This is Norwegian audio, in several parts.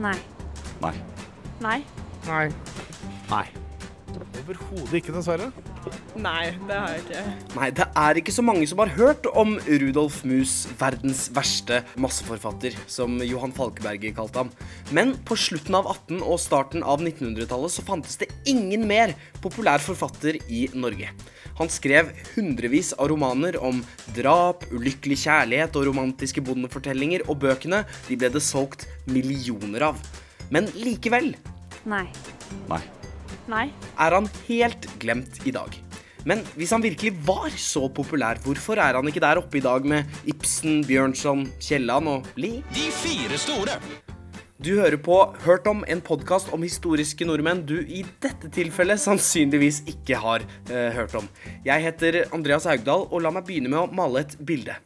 Nei. Nei. Nei. Nei. Nei. Overhodet ikke, dessverre. Nei, det har jeg ikke. Nei, det er ikke så mange som har hørt om Rudolf Mus, verdens verste masseforfatter, som Johan Falkeberger kalte ham. Men på slutten av 18- og starten av 1900-tallet så fantes det ingen mer populær forfatter i Norge. Han skrev hundrevis av romaner om drap, ulykkelig kjærlighet og romantiske bondefortellinger, og bøkene de ble det solgt millioner av. Men likevel Nei. Nei. Nei. er han helt glemt i dag. Men hvis han virkelig var så populær, hvorfor er han ikke der oppe i dag med Ibsen, Bjørnson, Kielland og Lie? De fire store. Du hører på Hørt om, en podkast om historiske nordmenn du i dette tilfellet sannsynligvis ikke har eh, hørt om. Jeg heter Andreas Haugdal, og la meg begynne med å male et bilde.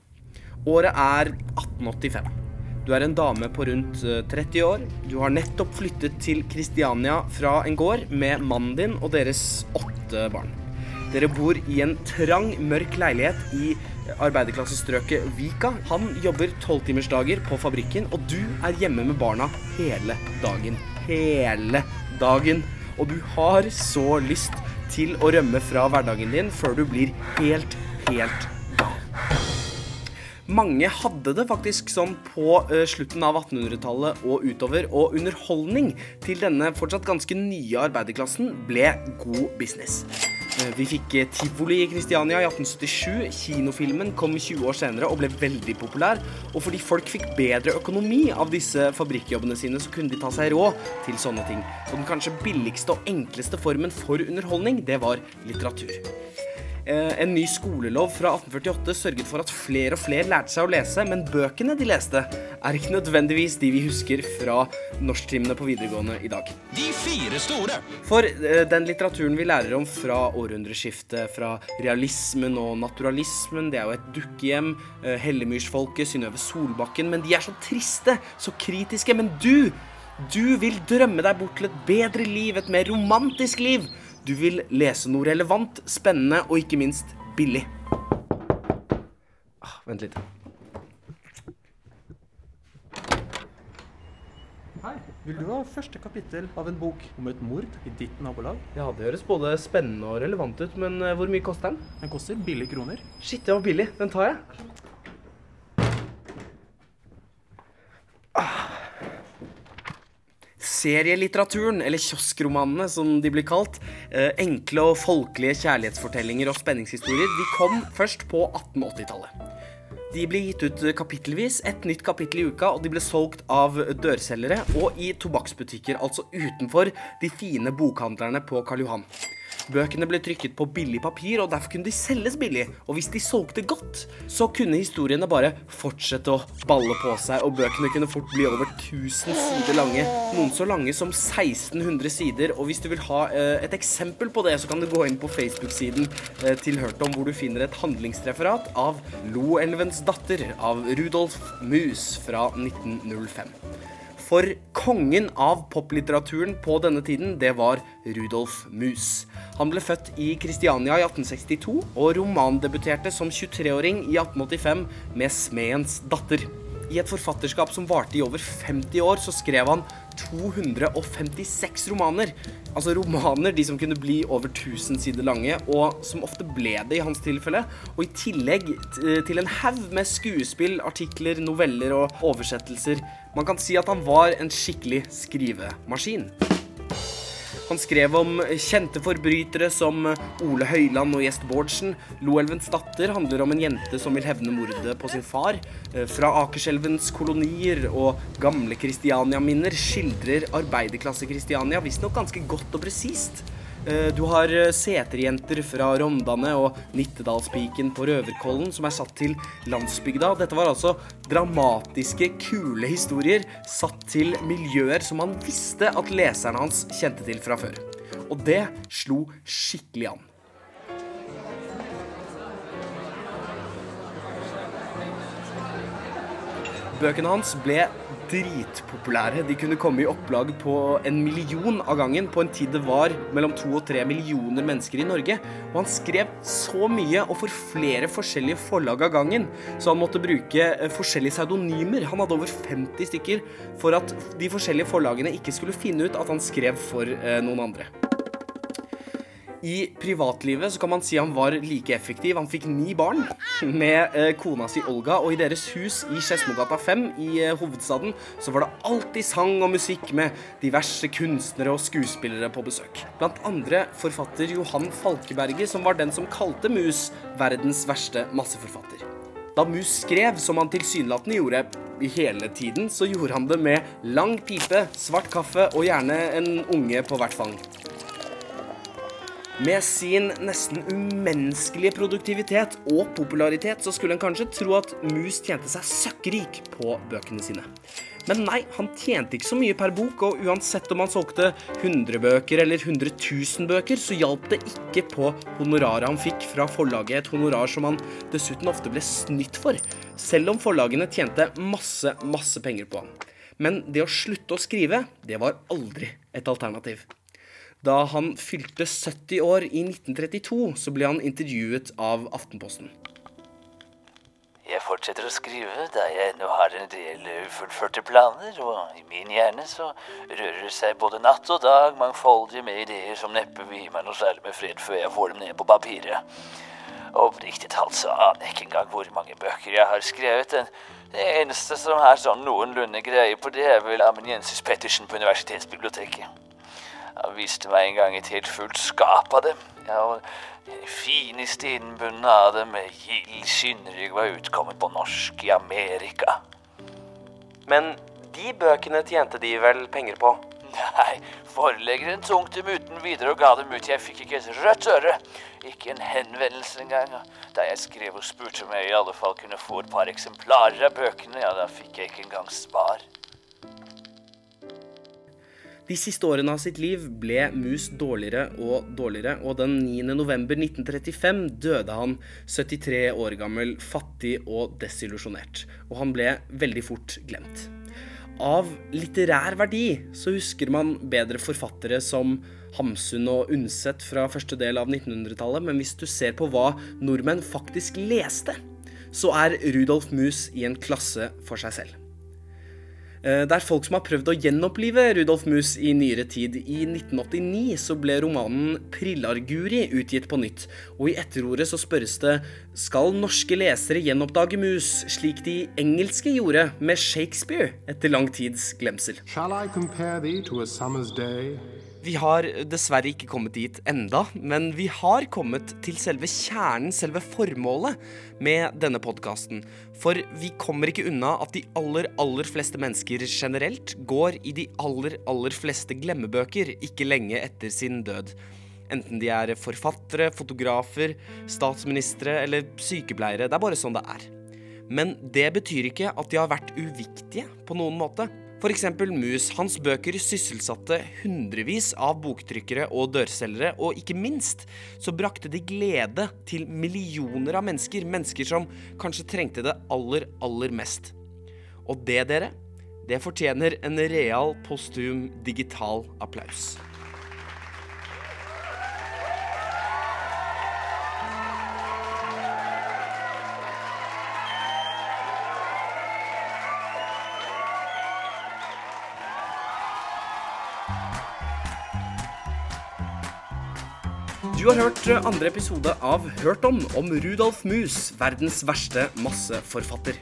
Året er 1885. Du er en dame på rundt eh, 30 år. Du har nettopp flyttet til Kristiania fra en gård med mannen din og deres åtte barn. Dere bor i en trang, mørk leilighet i arbeiderklassestrøket Vika. Han jobber tolvtimersdager på fabrikken, og du er hjemme med barna hele dagen. Hele dagen. Og du har så lyst til å rømme fra hverdagen din før du blir helt, helt. Mange hadde det faktisk sånn på eh, slutten av 1800-tallet og utover, og underholdning til denne fortsatt ganske nye arbeiderklassen ble god business. Eh, Vi fikk eh, tivoli i Kristiania i 1877. Kinofilmen kom 20 år senere og ble veldig populær. Og fordi folk fikk bedre økonomi av disse fabrikkjobbene sine, så kunne de ta seg råd til sånne ting. Og den kanskje billigste og enkleste formen for underholdning, det var litteratur. Eh, En ny skolelov fra 1848 sørget for at flere og flere lærte seg å lese, men bøkene de leste, er ikke nødvendigvis de vi husker fra norsktimene på videregående i dag. De fire store. For eh, den litteraturen vi lærer om fra århundreskiftet, fra realismen og naturalismen, det er jo et dukkehjem, eh, Hellemyrsfolket, Synnøve Solbakken, men de er så triste, så kritiske. Men du, du vil drømme deg bort til et bedre liv, et mer romantisk liv. Du vil lese noe relevant, spennende og ikke minst billig. Ah, vent litt. Hei, vil du ha første kapittel av en bok om et mord i ditt nabolag? Ja, det høres både spennende og relevant ut, men eh, hvor mye koster den? Den koster billige kroner. Shit, det var billig. Den tar jeg. Serielitteraturen, eller kioskromanene som de blir kalt, eh, enkle og folkelige kjærlighetsfortellinger og spenningshistorier, de kom først på 1880-tallet. De ble gitt ut kapittelvis, et nytt kapittel i uka, og de ble solgt av dørselgere og i tobakksbutikker, altså utenfor de fine bokhandlerne på Karl Johan. Bøkene ble trykket på billig papir, og derfor kunne de selges billig. Og hvis de solgte godt, så kunne historiene bare fortsette å balle på seg, og bøkene kunne fort bli over 1000 sider lange. Noen så lange som 1600 sider. Og hvis du vil ha eh, et eksempel på det, så kan du gå inn på Facebook-siden eh, til Hørt om, hvor du finner et handlingsreferat av Loelvens datter av Rudolf Mus fra 1905. For kongen av poplitteraturen på denne tiden, det var Rudolf Mus. Han ble født i Kristiania i 1862 og romandebuterte som 23-åring i 1885 med Smedens datter. I et forfatterskap som varte i over 50 år, så skrev han 256 romaner. Altså romaner de som kunne bli over 1000 sider lange, og som ofte ble det i hans tilfelle. Og i tillegg til en haug med skuespill, artikler, noveller og oversettelser. Man kan si at han var en skikkelig skrivemaskin. Han skrev om kjente forbrytere som Ole Høiland og Gjest Bårdsen. Loelvens datter handler om en jente som vil hevne mordet på sin far. Eh, Fra Akerselvens kolonier og gamle Kristiania-minner skildrer arbeiderklasse-Kristiania visstnok ganske godt og presist. Eh, Du har eh, seterjenter fra Rondane og Nittedalspiken på Røverkollen som er satt til landsbygda. Dette var altså dramatiske, kule historier satt til miljøer som han visste at leserne hans kjente til fra før. Og det slo skikkelig an. Bøkene hans ble dritpopulære. De kunne komme i opplag på en million av gangen på en tid det var mellom to og tre millioner mennesker i Norge. Og han skrev så mye og for flere forskjellige forlag av gangen, så han måtte bruke eh, forskjellige pseudonymer. Han hadde over 50 stykker for at de forskjellige forlagene ikke skulle finne ut at han skrev for eh, noen andre. I privatlivet så kan man si han var like effektiv. Han fikk ni barn med eh, kona si Olga, og i deres hus i Skedsmogata 5 i eh, hovedstaden så var det alltid sang og musikk med diverse kunstnere og skuespillere på besøk. Blant andre forfatter Johan Falkeberget, som var den som kalte Mus verdens verste masseforfatter. Da Mus skrev, som han tilsynelatende gjorde hele tiden, så gjorde han det med lang pipe, svart kaffe og gjerne en unge på hvert fang. Med sin nesten umenneskelige produktivitet og popularitet så skulle en kanskje tro at Mus tjente seg søkkrik på bøkene sine. Men nei, han tjente ikke så mye per bok, og uansett om han solgte 100 bøker eller 100 000 bøker, så hjalp det ikke på honoraret han fikk fra forlaget, et honorar som han dessuten ofte ble snytt for, selv om forlagene tjente masse, masse penger på han. Men det å slutte å skrive, det var aldri et alternativ. Da han fylte 70 år i 1932, så ble han intervjuet av Aftenposten. Jeg fortsetter å skrive da jeg ennå har en del ufullførte planer, og i min hjerne så rører det seg både natt og dag mangfoldige med ideer som neppe vil gi meg noe særlig med fred før jeg får dem ned på papiret. Oppriktig talt så aner jeg ikke engang hvor mange bøker jeg har skrevet. Den det eneste som er sånn noenlunde greie på det, er vel Ameniensis Pettersen på universitetsbiblioteket. Han viste meg en gang et helt fullt skap av dem. Ja, og det fineste innbundne av dem med gild skinnrygg var utkommet på norsk i Amerika. Men de bøkene tjente de vel penger på? Nei, forleggeren tok dem uten videre og ga dem ut. Jeg fikk ikke et rødt øre. Ikke en henvendelse engang. Da jeg skrev og spurte om jeg i alle fall kunne få et par eksemplarer av bøkene, ja, da fikk jeg ikke engang svar. De siste årene av sitt liv ble Mus dårligere og dårligere, og den 9. november 1935 døde han 73 år gammel, fattig og desillusjonert. Og han ble veldig fort glemt. Av litterær verdi så husker man bedre forfattere som Hamsun og Undset fra første del av 1900-tallet, men hvis du ser på hva nordmenn faktisk leste, så er Rudolf Mus i en klasse for seg selv. Eh, det er folk som har prøvd å gjenopplive Rudolf Mus i nyere tid. I 1989 så ble romanen 'Prillarguri' utgitt på nytt, og i etterordet så spørres det skal norske lesere gjenoppdage Mus slik de engelske gjorde med Shakespeare etter lang tids glemsel. Shall I compare thee to a summer's? Vi har dessverre ikke kommet dit enda, men vi har kommet til selve kjernen, selve formålet med denne podkasten. For vi kommer ikke unna at de aller, aller fleste mennesker generelt går i de aller, aller fleste glemmebøker ikke lenge etter sin død. Enten de er forfattere, fotografer, statsministre eller sykepleiere. Det er bare sånn det er. Men det betyr ikke at de har vært uviktige på noen måte. F.eks. Mus. Hans bøker sysselsatte hundrevis av boktrykkere og dørselgere, og ikke minst så brakte de glede til millioner av mennesker. Mennesker som kanskje trengte det aller, aller mest. Og det, dere, det fortjener en real postum digital applaus. Du har hørt andre episode av Hørt om om Rudolf Mus, verdens verste masseforfatter.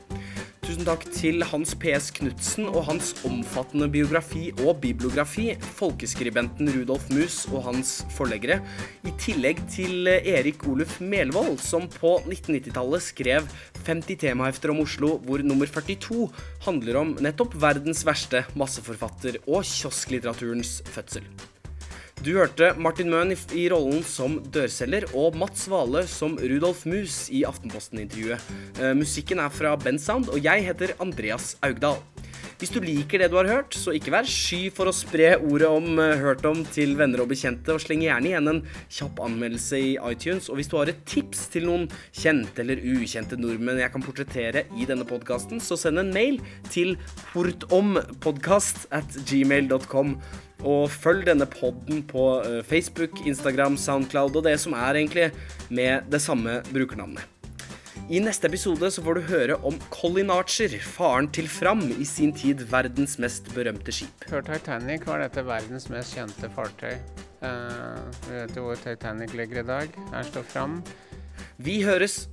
Tusen takk til Hans PS Knutsen og hans omfattende biografi og bibliografi, folkeskribenten Rudolf Mus og hans forleggere, i tillegg til Erik Oluf Melvold, som på 1990-tallet skrev 50 temahefter om Oslo, hvor nummer 42 handler om nettopp verdens verste masseforfatter og kiosklitteraturens fødsel. Du hørte Martin Møhn i, rollen som dørselger og Mats Vale som Rudolf Mus i Aftenposten-intervjuet. Eh, musikken er fra Bensound, og jeg heter Andreas Augdal. Hvis du liker det du har hørt, så ikke vær sky for å spre ordet om eh, Hørt om til venner og bekjente, og sleng gjerne igjen en kjapp anmeldelse i iTunes. Og hvis du har et tips til noen kjente eller ukjente nordmenn jeg kan portrettere i denne podkasten, så send en mail til hortompodkast at gmail.com. Og følg denne podden på eh, Facebook, Instagram, Soundcloud og det som er egentlig med det samme brukernavnet. I neste episode så får du høre om Colin Archer, faren til Fram, i sin tid verdens mest berømte skip. Før Titanic var dette verdens mest kjente fartøy. Eh, vi vet jo hvor Titanic ligger i dag. Her står Fram. Vi høres!